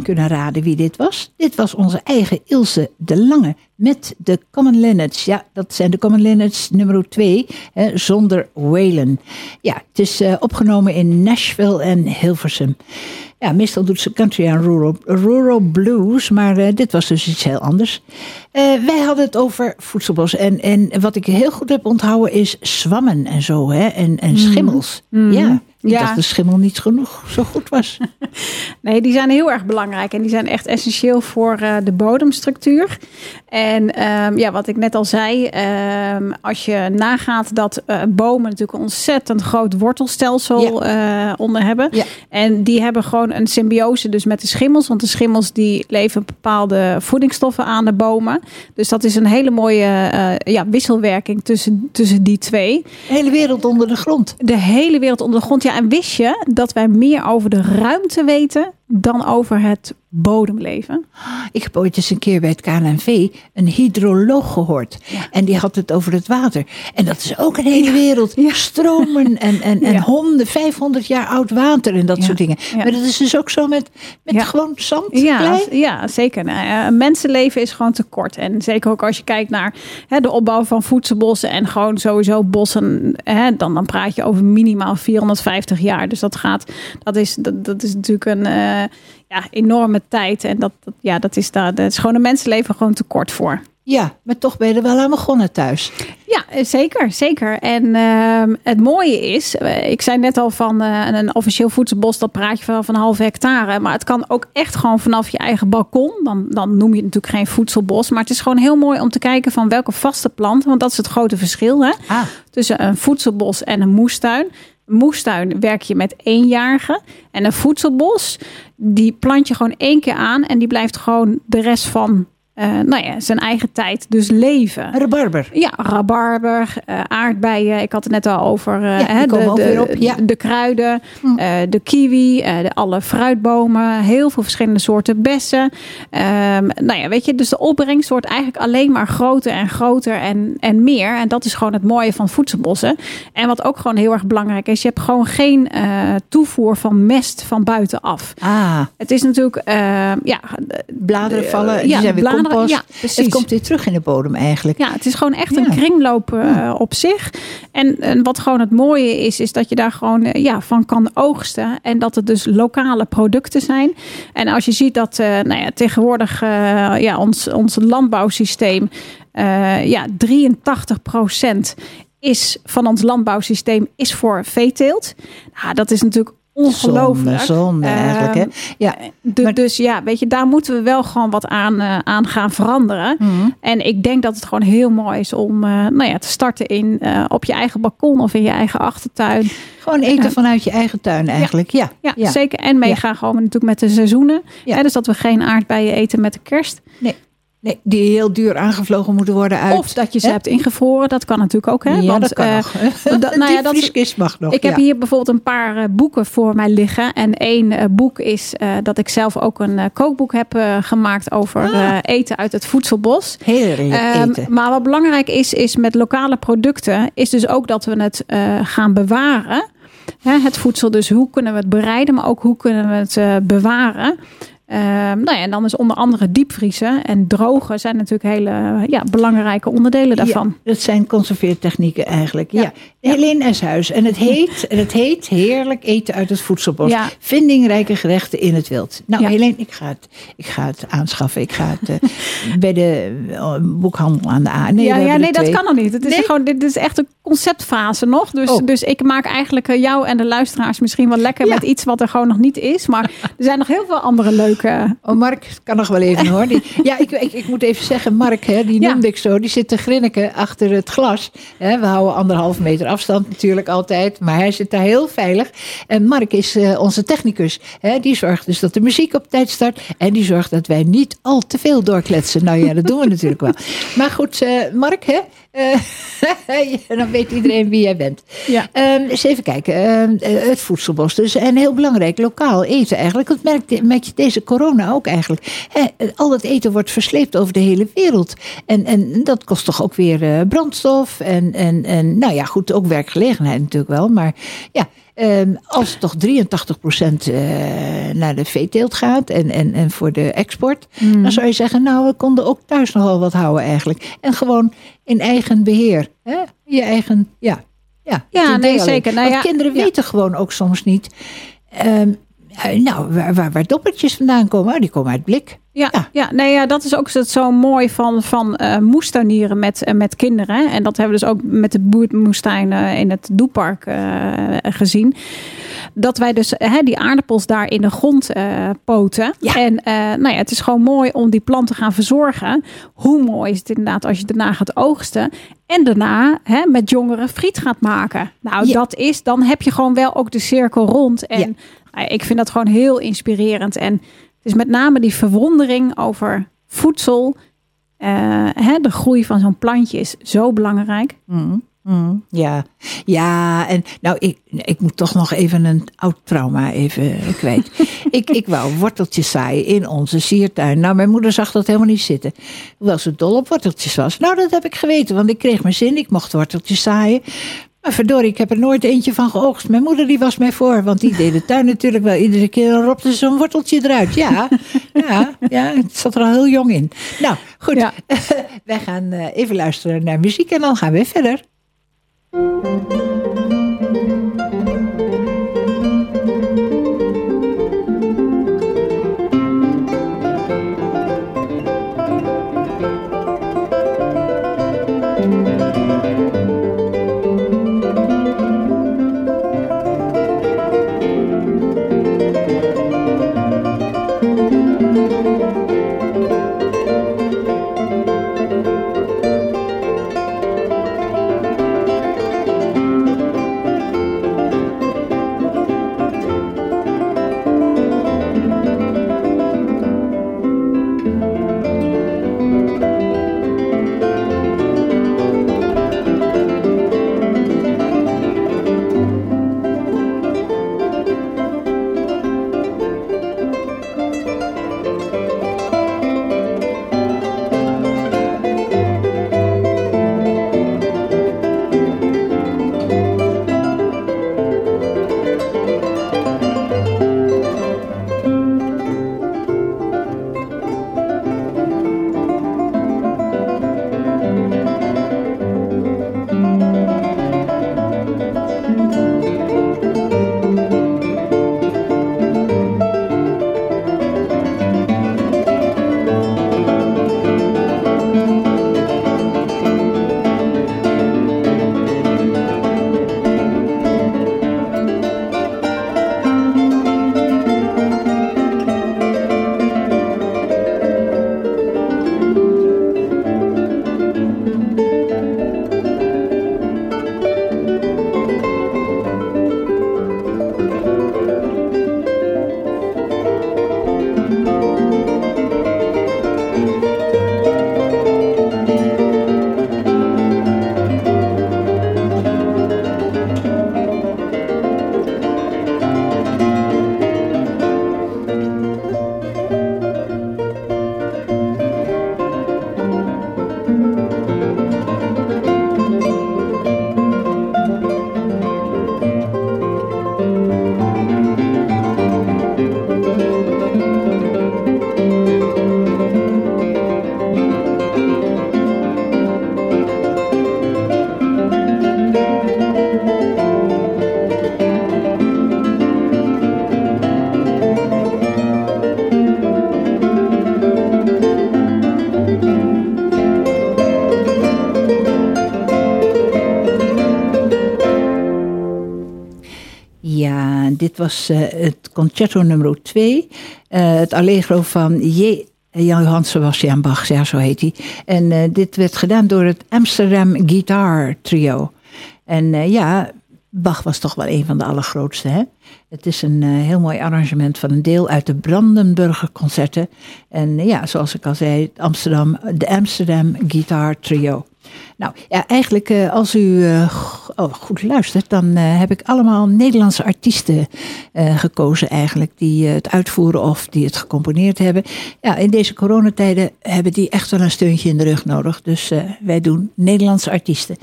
Misschien kunnen raden wie dit was? Dit was onze eigen Ilse de Lange met de Common Linnets. Ja, dat zijn de Common Linnets nummer 2, zonder Whalen. Ja, het is eh, opgenomen in Nashville en Hilversum. Ja, meestal doet ze country en rural, rural blues, maar eh, dit was dus iets heel anders. Eh, wij hadden het over voedselbos. En, en wat ik heel goed heb onthouden is zwammen en zo, hè? En, en schimmels. Ja, ik Ja. dacht de schimmel niet genoeg zo goed was. Nee, die zijn heel erg belangrijk en die zijn echt essentieel voor eh, de bodemstructuur. En ehm, ja, wat ik net al zei, ehm, als je nagaat dat eh, bomen natuurlijk een ontzettend groot wortelstelsel eh, onder hebben. Ja. En die hebben gewoon een symbiose dus met de schimmels. Want de schimmels die leveren bepaalde voedingsstoffen aan de bomen. Dus dat is een hele mooie ja, wisselwerking tussen, tussen die twee. De hele wereld onder de grond. De hele wereld onder de grond. Ja, en wist je dat wij meer over de ruimte weten dan over het bodemleven? Ik heb ooit eens een keer bij het KNNV een hydroloog gehoord. En die had het over het water. En dat is ook een hele wereld. Stromen en, en, en Ja. honden, 500 jaar oud water en dat soort dingen. Maar dat is dus ook zo met, met gewoon zand, Ja, klei. ja zeker. Nou, een mensenleven is gewoon te kort. En zeker ook als je kijkt naar hè, de opbouw van voedselbossen en gewoon sowieso bossen, hè, dan, dan praat je over minimaal 450 jaar. Dus dat gaat, dat is, dat, dat is natuurlijk een eh, ja, enorme tijd. En dat, dat, ja, dat is daar, dat is gewoon een mensenleven gewoon te kort voor. Ja, maar toch ben je er wel aan begonnen thuis. Ja, eh, zeker, zeker. En ehm, het mooie is, eh, ik zei net al van eh, een officieel voedselbos, dat praat je vanaf een halve hectare. Maar het kan ook echt gewoon vanaf je eigen balkon. Dan, dan noem je het natuurlijk geen voedselbos. Maar het is gewoon heel mooi om te kijken van welke vaste planten. Want dat is het grote verschil hè, Ah, tussen een voedselbos en een moestuin. Moestuin werk je met eenjarigen. En een voedselbos, die plant je gewoon één keer aan. En die blijft gewoon de rest van eh, nou ja, zijn eigen tijd dus leven. rabarber. Ja, rabarber, eh, aardbeien. Ik had het net al over eh, Ja, hè, de, op, ja. de kruiden, Hm. de kiwi, de, alle fruitbomen, heel veel verschillende soorten bessen. Ehm, nou ja, weet je, dus de opbrengst wordt eigenlijk alleen maar groter en groter en, en meer. En dat is gewoon het mooie van voedselbossen. En wat ook gewoon heel erg belangrijk is, je hebt gewoon geen toevoer van mest van buitenaf. Ah, Het is natuurlijk, ja, bladeren vallen, die ja, zijn weer compost. ja, precies. Het komt weer terug in de bodem eigenlijk. Ja, het is gewoon echt Ja. een kringloop eh, op zich. En, en wat gewoon het mooie is, is dat je daar gewoon eh, ja, van kan oogsten. En dat het dus lokale producten zijn. En als je ziet dat eh, nou ja, tegenwoordig ja, ons, ons landbouwsysteem, ja, 83% is van ons landbouwsysteem is voor veeteelt. Nou, dat is natuurlijk ongelooflijk. Zonde, zonde eigenlijk. Hè? Ehm, Ja. Maar- Dus ja, weet je, daar moeten we wel gewoon wat aan, eh, aan gaan veranderen. Mhm. En ik denk dat het gewoon heel mooi is om eh, nou ja, te starten in, eh, op je eigen balkon of in je eigen achtertuin. Gewoon eten vanuit je eigen tuin eigenlijk. Ja, Ja, ja. zeker. En meegaan gewoon natuurlijk met de seizoenen. Hè, dus dat we geen aardbeien eten met de kerst. Nee, die heel duur aangevlogen moeten worden uit. Of dat je ze hebt ingevroren. Dat kan natuurlijk ook. Hè? ja, Want, dat kan eh, nog. dat- nou ja, dat- mag nog. Ik heb hier bijvoorbeeld een paar eh, boeken voor mij liggen. En één eh, boek is dat ik zelf ook een kookboek heb gemaakt over Ah. eten uit het voedselbos. Heerlijk Ehm, eten. maar wat belangrijk is, is met lokale producten, is dus ook dat we het gaan bewaren. Hè, het voedsel, dus hoe kunnen we het bereiden, maar ook hoe kunnen we het bewaren. Ehm, nou ja, en dan is onder andere diepvriezen en drogen zijn natuurlijk hele ja, belangrijke onderdelen daarvan. Ja, dat zijn conserveertechnieken eigenlijk. Ja. Ja. Helene Eshuis. En het heet, en het heet heerlijk eten uit het voedselbos. Ja. Vindingrijke gerechten in het wild. Nou. Helene, ik ga, het, ik ga het aanschaffen. Ik ga het eh, bij de eh, boekhandel aan de A. Nee, ja, nee, dat kan nog niet. Het is Nee? gewoon, dit is echt een conceptfase nog. Dus, Oh. dus ik maak eigenlijk eh, jou en de luisteraars misschien wel lekker met iets wat er gewoon nog niet is. Maar er zijn nog heel veel andere leuke. Oh, Mark, kan nog wel even hoor. Die, ja, ik, ik, ik moet even zeggen, Mark, hè, die Ja. noemde ik zo, die zit te grinniken achter het glas. Hè, we houden anderhalf meter afstand natuurlijk altijd, maar hij zit daar heel veilig. En Mark is eh, onze technicus. Hè, die zorgt dus dat de muziek op tijd start en die zorgt dat wij niet al te veel doorkletsen. Nou ja, dat doen we natuurlijk wel. Maar goed, eh, Mark, hè, eh, dan weet iedereen wie jij bent. Ja. Ehm, eens even kijken. Ehm, eh, het voedselbos. Dus en heel belangrijk, lokaal eten eigenlijk. Dat merk, je deze corona ook eigenlijk. Hè, al dat eten wordt versleept over de hele wereld. En, en dat kost toch ook weer eh, brandstof. En, en, en nou ja, goed, ook werkgelegenheid natuurlijk wel. Maar ja, ehm, als toch 83% eh, naar de veeteelt gaat en, en, en voor de export, dan zou je zeggen, nou, we konden ook thuis nogal wat houden eigenlijk. En gewoon in eigen beheer. Hè? Je eigen, ja. Ja, Ja, nee, zeker. Nou Want ja, kinderen ja. weten gewoon ook soms niet. ehm, eh, nou, waar, waar, waar doppertjes vandaan komen, Oh, die komen uit blik. Ja, Ja. ja. nee, ja, dat is ook zo- mooi van, van eh moestuinieren met, eh, met kinderen. En dat hebben we dus ook met de boermoestuin eh, in het Doepark eh, gezien. Dat wij dus die aardappels daar in de grond eh, poten. Ja. En eh, nou ja, het is gewoon mooi om die plant te gaan verzorgen. Hoe mooi is het inderdaad als je daarna gaat oogsten. En daarna hè, met jongeren friet gaat maken. Nou, Ja. dat is, dan heb je gewoon wel ook de cirkel rond. En ik vind dat gewoon heel inspirerend. En het is met name die verwondering over voedsel. eh, hè, de groei van zo'n plantje is zo belangrijk. Mm, mm, ja. ja, en nou, ik, ik moet toch nog even een oud trauma even kwijt. ik, ik wou worteltjes zaaien in onze siertuin. Nou, mijn moeder zag dat helemaal niet zitten. Hoewel ze dol op worteltjes was. Nou, dat heb ik geweten, want ik kreeg mijn zin. Ik mocht worteltjes zaaien. Maar verdorie, ik heb er nooit eentje van geoogst. Mijn moeder die was mij voor, want die deed de tuin natuurlijk wel. Iedere keer ropte ze zo'n worteltje eruit. Ja, ja, ja, het zat er al heel jong in. Nou, goed. Ja. Wij gaan eh, even luisteren naar muziek en dan gaan we verder. Ja, dit was eh, het concerto nummer 2. het allegro van J. Johann Sebastian Bach, ja, zo heet hij. En eh, dit werd gedaan door het Amsterdam Guitar Trio. En eh, ja, Bach was toch wel een van de allergrootste. Hè? Het is een eh, heel mooi arrangement van een deel uit de Brandenburger concerten. En eh, ja, zoals ik al zei, Amsterdam, de Amsterdam Guitar Trio. Nou ja, eigenlijk eh, als u eh, oh, goed luistert, dan eh, heb ik allemaal Nederlandse artiesten gekozen eigenlijk. Die het uitvoeren of die het gecomponeerd hebben. Ja, in deze coronatijden hebben die echt wel een steuntje in de rug nodig. Dus wij doen Nederlandse artiesten.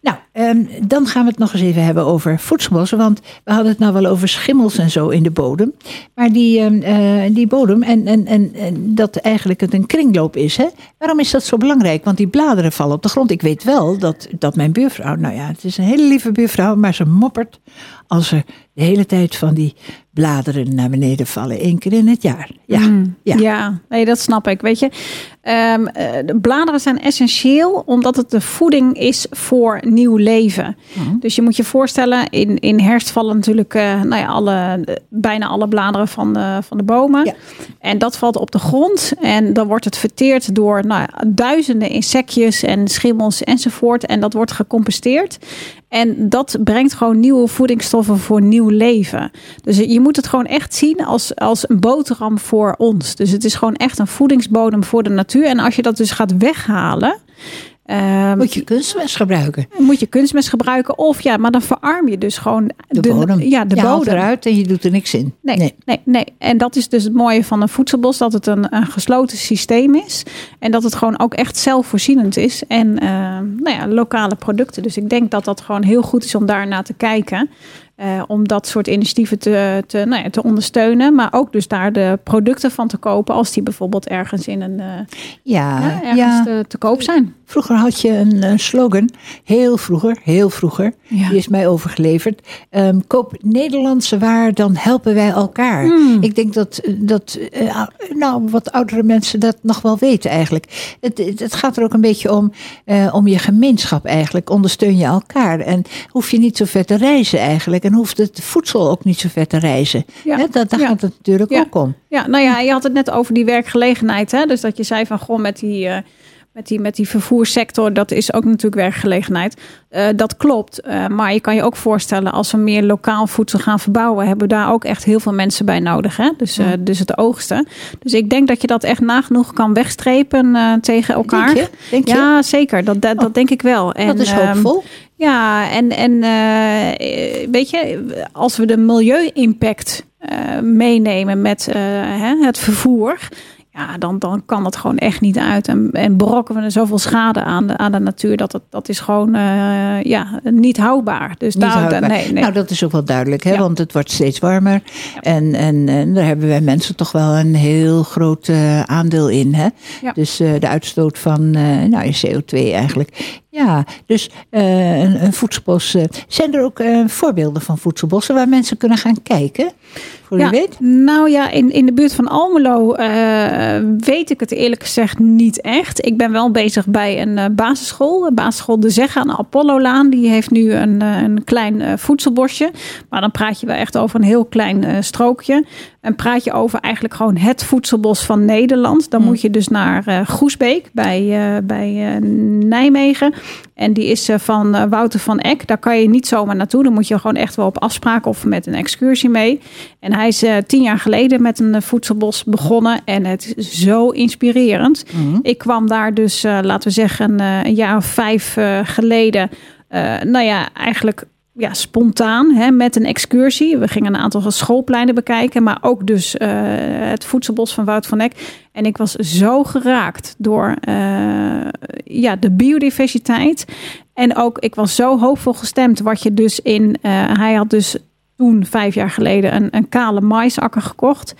Nou, ehm, dan gaan we het nog eens even hebben over voedselbossen. Want we hadden het nou wel over schimmels en zo in de bodem. Maar die, ehm, eh, die bodem en, en, en, en dat eigenlijk het een kringloop is. Hè? Waarom is dat zo belangrijk? Want die bladeren vallen op de grond. Ik weet wel dat, dat mijn buurvrouw, nou ja, het is een hele lieve buurvrouw, maar ze moppert als er de hele tijd van die bladeren naar beneden vallen. Eén keer in het jaar. Ja, ja. Mm. Ja, nee, dat snap ik. Weet je, Ehm, eh, de bladeren zijn essentieel omdat het de voeding is voor nieuw leven. Dus je moet je voorstellen, in, in herfst vallen natuurlijk eh, nou ja, alle, bijna alle bladeren van de, van de bomen. Ja. En dat valt op de grond en dan wordt het verteerd door nou, duizenden insectjes en schimmels enzovoort. En dat wordt gecomposteerd. En dat brengt gewoon nieuwe voedingsstoffen voor nieuw leven. Dus je moet het gewoon echt zien als, als een boterham voor ons. Dus het is gewoon echt een voedingsbodem voor de natuur. En als je dat dus gaat weghalen. ehm, Moet je kunstmest gebruiken. moet je kunstmest gebruiken. Of ja, maar dan verarm je dus gewoon De, bodem. Ja, de je haalt bodem. eruit en je doet er niks in. Nee, nee. Nee, En dat is dus het mooie van een voedselbos, dat het een, een gesloten systeem is. En dat het gewoon ook echt zelfvoorzienend is. En eh, nou ja, lokale producten. Dus ik denk dat dat gewoon heel goed is om daar naar te kijken. Eh, om dat soort initiatieven te, te, nou ja, te ondersteunen. Maar ook dus daar de producten van te kopen. Als die bijvoorbeeld ergens in een eh, Ja, ja, ergens ja. Te, te koop zijn. Vroeger had je een, slogan, heel vroeger, heel vroeger, die is mij overgeleverd. Ehm, koop Nederlandse waar, dan helpen wij elkaar. Hmm. Ik denk dat, dat eh, nou, wat oudere mensen dat nog wel weten eigenlijk. Het, het, het gaat er ook een beetje om, om je gemeenschap eigenlijk. Ondersteun je elkaar. En hoef je niet zo ver te reizen eigenlijk. En hoeft het voedsel ook niet zo ver te reizen. Ja. Dat, daar Ja. gaat het natuurlijk Ja. ook om. Ja, nou ja, je had het net over die werkgelegenheid. Hè? Dus dat je zei van, goh, met die, eh, met die, met die vervoerssector, dat is ook natuurlijk werkgelegenheid. Eh, dat klopt. Eh, maar je kan je ook voorstellen, als we meer lokaal voedsel gaan verbouwen, hebben we daar ook echt heel veel mensen bij nodig. Hè? Dus, eh, dus het oogsten. Dus ik denk dat je dat echt nagenoeg kan wegstrepen tegen elkaar. Denk je? Denk je? Ja, zeker. Dat, dat, dat denk ik wel. En, dat is ehm, hoopvol. ja, en, en weet je, als we de milieu-impact meenemen met hè, het vervoer. Ja, dan, dan kan het gewoon echt niet uit. En, en brokken we er zoveel schade aan de, aan de natuur. Dat, het, dat is gewoon eh, ja, niet houdbaar. Dus Niet daar, houdbaar. nee, nee. Nou, dat is ook wel duidelijk, hè? Ja. want het wordt steeds warmer. En, en, en daar hebben wij mensen toch wel een heel groot eh, aandeel in. Hè? Ja. Dus eh, de uitstoot van nou, je CO2 eigenlijk. Ja, dus een, een voedselbos. zijn er ook voorbeelden van voedselbossen waar mensen kunnen gaan kijken? Voor ja, u weet? Nou ja, in, in de buurt van Almelo eh, weet ik het eerlijk gezegd niet echt. Ik ben wel bezig bij een eh, basisschool. De basisschool De Zeg aan de Apollo-laan. Die heeft nu een, eh, een klein voedselbosje. Maar dan praat je wel echt over een heel klein strookje. En praat je over eigenlijk gewoon het voedselbos van Nederland. Dan moet je dus naar eh, Groesbeek bij, eh, bij eh, Nijmegen. En die is van Wouter van Eck. Daar kan je niet zomaar naartoe. Dan moet je gewoon echt wel op afspraak of met een excursie mee. En hij is tien jaar geleden met een voedselbos begonnen. En het is zo inspirerend. Ik kwam daar dus, laten we zeggen, een jaar of vijf geleden. nou ja, eigenlijk ja, spontaan hè, met een excursie. We gingen een aantal schoolpleinen bekijken, maar ook dus eh, het voedselbos van Wout van Eck. En ik was zo geraakt door eh, ja, de biodiversiteit. En ook, ik was zo hoopvol gestemd wat je dus in... eh, hij had dus toen, vijf jaar geleden, een, een kale maisakker gekocht.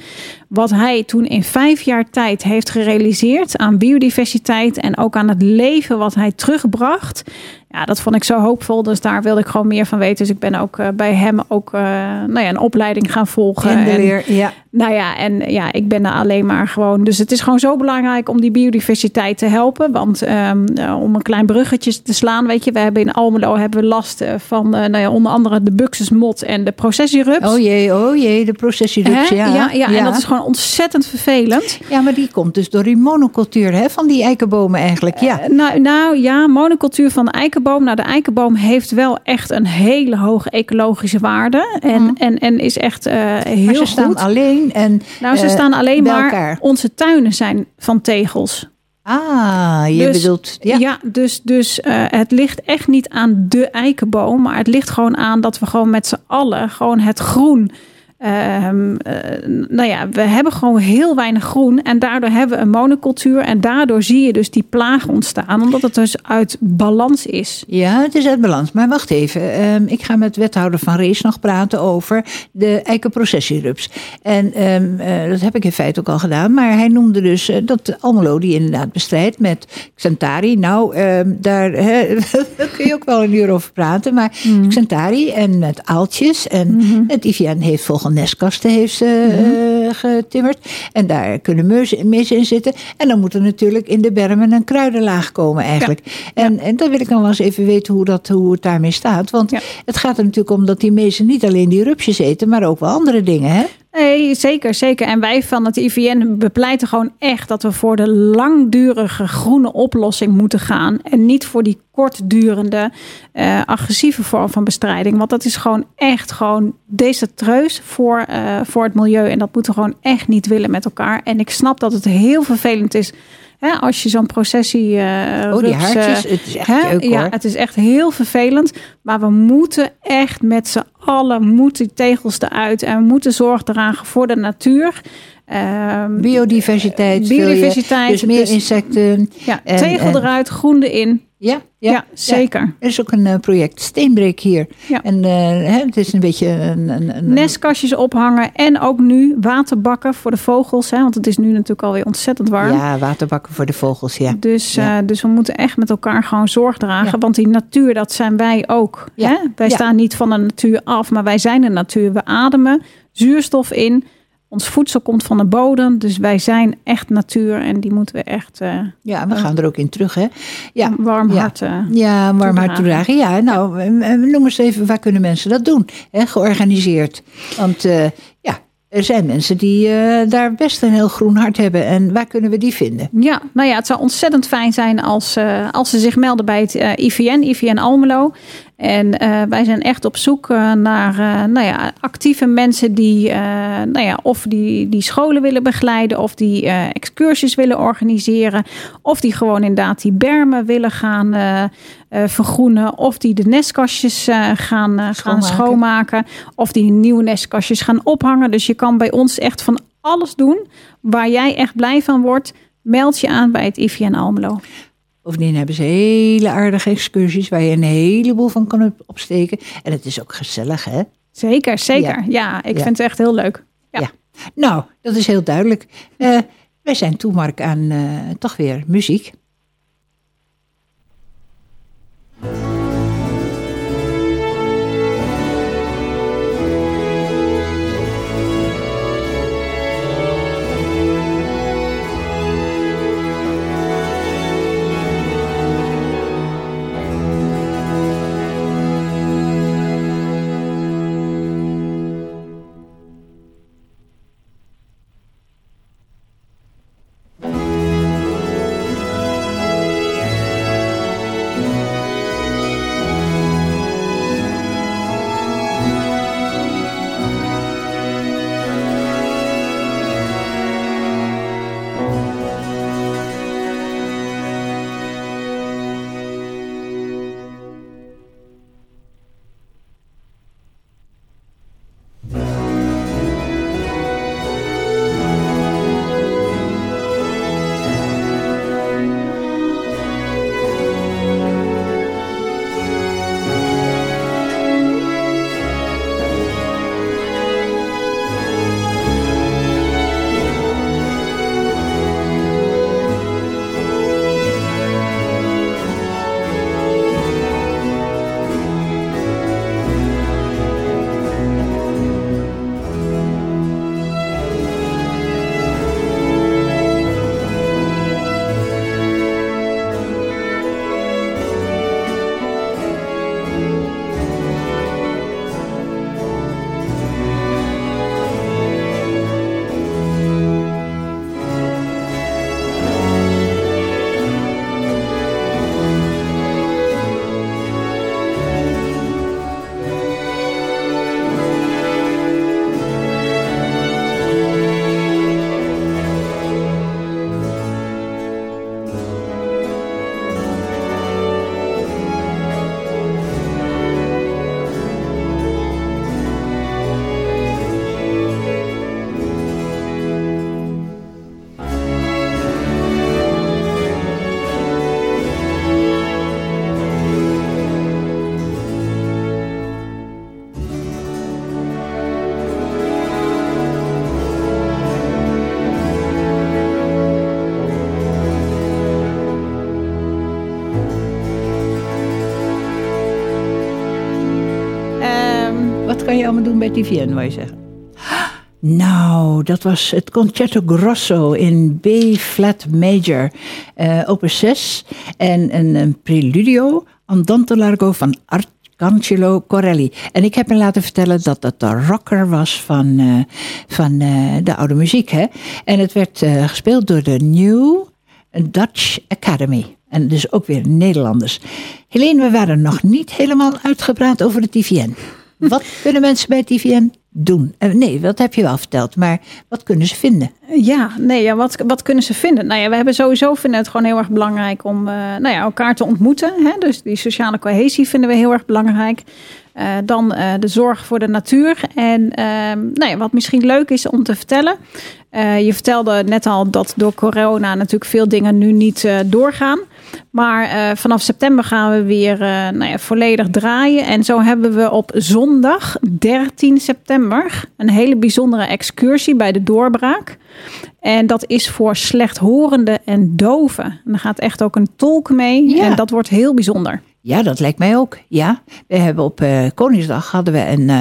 Wat hij toen in vijf jaar tijd heeft gerealiseerd aan biodiversiteit en ook aan het leven wat hij terugbracht. Ja, dat vond ik zo hoopvol. Dus daar wilde ik gewoon meer van weten. Dus ik ben ook eh, bij hem ook eh, nou ja, een opleiding gaan volgen. En- leer, ja. nou ja, en ja, ik ben er alleen maar gewoon. Dus het is gewoon zo belangrijk om die biodiversiteit te helpen. Want ehm, eh, om een klein bruggetje te slaan, weet je, we hebben in Almelo hebben we last van nou ja, onder andere de buxusmot en de processierups. Oh jee, oh jee, de processierups, ja. ja, ja, en dat is gewoon ontzettend vervelend. Ja, maar die komt dus door die monocultuur hè, van die eikenbomen eigenlijk. Ja. Nou, nou ja, monocultuur van de eikenboom. Nou, de eikenboom heeft wel echt een hele hoge ecologische waarde. En, en, en is echt eh, heel Mhm. maar ze staan alleen en nou, ze eh, staan alleen maar. elkaar. Onze tuinen zijn van tegels. Ah, je Dus- bedoelt... Ja, Ja. dus, dus eh, het ligt echt niet aan de eikenboom, maar het ligt gewoon aan dat we gewoon met z'n allen gewoon het groen. Ehm, eh, nou ja, we hebben gewoon heel weinig groen en daardoor hebben we een monocultuur en daardoor zie je dus die plaag ontstaan, omdat het dus uit balans is. Ja, het is uit balans. Maar wacht even. Ehm, ik ga met wethouder Van Rees nog praten over de eikenprocessierups. En ehm, eh, dat heb ik in feite ook al gedaan. Maar hij noemde dus eh, dat Almelo die inderdaad bestrijdt met Xantari. Nou, daar, kun je ook wel een uur over praten. Maar Xantari en met aaltjes. En het IVN heeft vogelnestkasten heeft ze, eh, getimmerd. En daar kunnen mezen in zitten. En dan moet er natuurlijk in de bermen een kruidenlaag komen eigenlijk. En, en dan wil ik dan wel eens even weten hoe, dat, hoe het daarmee staat. Want Ja. het gaat er natuurlijk om dat die mezen niet alleen die rupsjes eten, maar ook wel andere dingen. Hè? Nee, zeker, zeker. En wij van het IVN bepleiten gewoon echt dat we voor de langdurige groene oplossing moeten gaan. En niet voor die kortdurende eh, agressieve vorm van bestrijding. Want dat is gewoon echt gewoon desastreus voor, eh, voor het milieu. En dat moeten we gewoon echt niet willen met elkaar. En ik snap dat het heel vervelend is. Hè, als je zo'n processie. eh, Oh, die rups, haartjes, eh, het is echt Hè? leuk ja, het is echt heel vervelend. Maar we moeten echt met z'n allen moeten tegels eruit. En we moeten zorg dragen voor de natuur. Ehm, Biodiversiteit. wil je. Biodiversiteit, Dus meer dus- insecten. ja, en- tegel en- eruit, groen erin. Ja, Ja, zeker. Er is ook een eh, project Steenbreek hier. Ja. En eh, het is een beetje een... een, een Nestkastjes ophangen. En ook nu waterbakken voor de vogels. Hè, want het is nu natuurlijk alweer ontzettend warm. Ja, waterbakken voor de vogels, ja. Dus, eh, dus we moeten echt met elkaar gewoon zorg dragen. Want die natuur, dat zijn wij ook. Hè? Wij staan niet van de natuur af, maar wij zijn de natuur. We ademen zuurstof in. Ons voedsel komt van de bodem. Dus wij zijn echt natuur. En die moeten we echt eh, Ja, we gaan er ook in terug, hè. Ja, warm ja. hart... eh, Ja, een warm hart Toedragen. Ja, nou, eh, eh, noem eens even, waar kunnen mensen dat doen? Hè, georganiseerd. Want eh, ja, er zijn mensen die eh, daar best een heel groen hart hebben. En waar kunnen we die vinden? Ja, nou ja, het zou ontzettend fijn zijn als, eh, als ze zich melden bij het eh, IVN, IVN Almelo. En eh, wij zijn echt op zoek eh, naar eh, nou ja, actieve mensen die, nou ja, of die, die scholen willen begeleiden, of die excursies willen organiseren, of die gewoon inderdaad die bermen willen gaan vergroenen, of die de nestkastjes gaan, eh, gaan Schoonmaken. schoonmaken, of die nieuwe nestkastjes gaan ophangen. Dus je kan bij ons echt van alles doen waar jij echt blij van wordt. Meld je aan bij het IVN Almelo. Bovendien hebben ze hele aardige excursies waar je een heleboel van kan op- opsteken. En het is ook gezellig, hè? Zeker, zeker. Ja, Ja. ik Ja. vind het echt heel leuk. Ja. Ja. Nou, dat is heel duidelijk. Eh, wij zijn toe, Mark, aan eh, toch weer muziek. Allemaal doen bij TVN, wou je zeggen? Nou, dat was het Concerto Grosso in B-flat major, eh opus 6. En een, preludio, Andante Largo van Arcangelo Corelli. En ik heb me laten vertellen dat dat de rocker was van, eh, van eh, de oude muziek. Hè? En het werd gespeeld door de New Dutch Academy. En dus ook weer Nederlanders. Helene, we waren nog niet helemaal uitgepraat over de TVN. Wat kunnen mensen bij TVN doen? Eh, nee, dat heb je wel verteld, maar wat kunnen ze vinden? Ja, nee, ja, wat, wat kunnen ze vinden? Nou ja, we hebben sowieso vinden het gewoon heel erg belangrijk om eh, nou ja, elkaar te ontmoeten. Hè? Dus die sociale cohesie vinden we heel erg belangrijk. Eh, dan eh, de zorg voor de natuur. En ehm, nou ja, wat misschien leuk is om te vertellen. eh, je vertelde net al dat door corona natuurlijk veel dingen nu niet doorgaan. Maar vanaf september gaan we weer nou ja, volledig draaien. En zo hebben we op zondag 13 september een hele bijzondere excursie bij de doorbraak. En dat is voor slechthorenden en doven. En er gaat echt ook een tolk mee. Ja. En dat wordt heel bijzonder. Ja, dat lijkt mij ook. Ja, we hebben op eh, Koningsdag hadden we een, eh,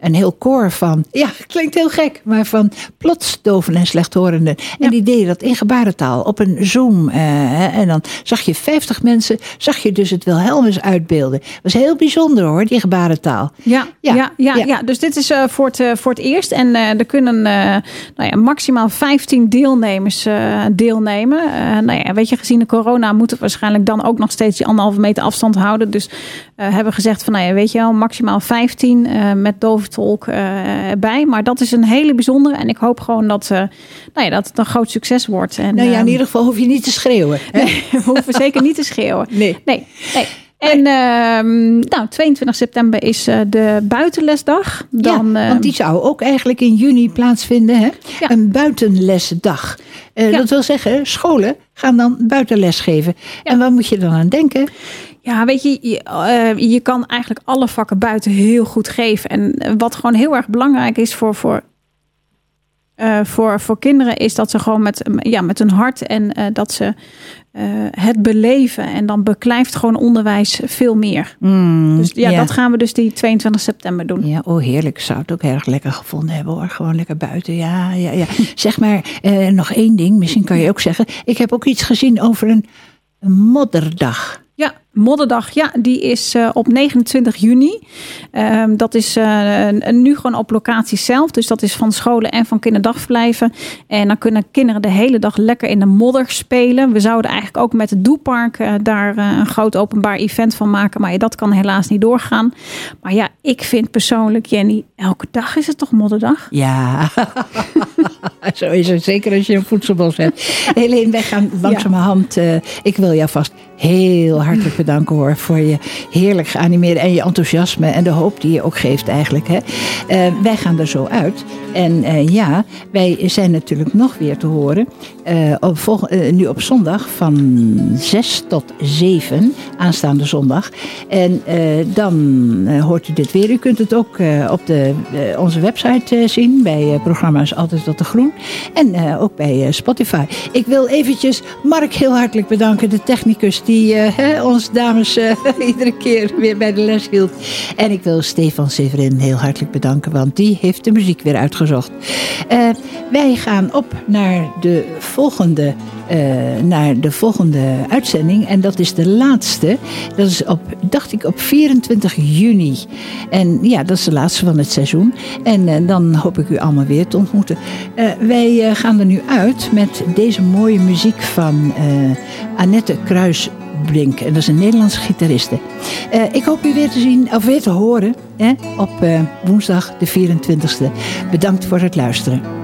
een heel koor van, ja, klinkt heel gek, maar van plotsdoven en slechthorenden. En die deden dat in gebarentaal op een Zoom. eh, en dan zag je 50 mensen, zag je dus het Wilhelmus uitbeelden. was heel bijzonder hoor, die gebarentaal. Ja, Ja, ja, ja, ja. ja. dus dit is voor, het, voor het eerst. En er kunnen nou ja, maximaal 15 deelnemers deelnemen. Nou ja, weet je, gezien de corona moeten we waarschijnlijk dan ook nog steeds die anderhalve meter afstand houden. Dus eh, hebben gezegd van, nou ja, weet je wel, maximaal 15 eh, met dovertolk eh erbij. Maar dat is een hele bijzondere. En ik hoop gewoon dat, nou ja, dat het een groot succes wordt. En, Nou ja, in ehm, ieder geval hoef je niet te schreeuwen. hè? we hoeven zeker niet te schreeuwen. Nee. Nee, nee. En ehm, nou, 22 september is de buitenlesdag. Dan, ja, ehm, want die zou ook eigenlijk in juni plaatsvinden. Hè? Ja. Een buitenlesdag. Ja. Dat wil zeggen, scholen gaan dan buitenles geven. En waar moet je dan aan denken? Ja, weet je, je, eh, je kan eigenlijk alle vakken buiten heel goed geven. En wat gewoon heel erg belangrijk is voor, voor, eh, voor, voor kinderen, is dat ze gewoon met, ja, met hun hart en eh, dat ze het beleven. En dan beklijft gewoon onderwijs veel meer. Dus ja, ja. dat gaan we dus die 22 september doen. Ja, oh heerlijk. Zou het ook erg lekker gevonden hebben hoor. Gewoon lekker buiten. Ja, ja, ja. zeg maar, nog één ding. Misschien kan je ook zeggen. Ik heb ook iets gezien over een, een modderdag. Ja, Modderdag, ja, die is eh, op 29 juni. Ehm, dat is eh, nu gewoon op locatie zelf. Dus dat is van scholen en van kinderdagverblijven. En dan kunnen kinderen de hele dag lekker in de modder spelen. We zouden eigenlijk ook met het Doepark eh, daar eh, een groot openbaar event van maken. Maar ja, dat kan helaas niet doorgaan. Maar ja, ik vind persoonlijk, Jenny, elke dag is het toch Modderdag? Ja, zo is het. Zeker als je een voedselbos hebt. Helene, wij gaan langzamerhand. eh, ik wil jou vast heel hartelijk bedanken hoor. Voor je heerlijk geanimeerde en je enthousiasme. En de hoop die je ook geeft eigenlijk. Hè. Eh, wij gaan er zo uit. En eh, ja, wij zijn natuurlijk nog weer te horen. eh, nu op zondag van 6 tot 7. Aanstaande zondag. En dan hoort u dit weer. U kunt het ook op de, onze website zien. Bij programma's Altijd Tot de Groen. En ook bij Spotify. Ik wil eventjes Mark heel hartelijk bedanken. De technicus die ons dames eh, iedere keer weer bij de les hield. En ik wil Stefan Severin heel hartelijk bedanken. Want die heeft de muziek weer uitgezocht. Eh, wij gaan op naar de volgende, eh, naar de volgende uitzending. En dat is de laatste. Dat is op, dacht ik, op 24 juni. En ja, dat is de laatste van het seizoen. En dan hoop ik u allemaal weer te ontmoeten. Wij gaan er nu uit met deze mooie muziek van Annette Kruisbrink. En dat is een Nederlandse gitariste. Eh, ik hoop u weer te zien, of weer te horen hè, op eh, woensdag de 24e. Bedankt voor het luisteren.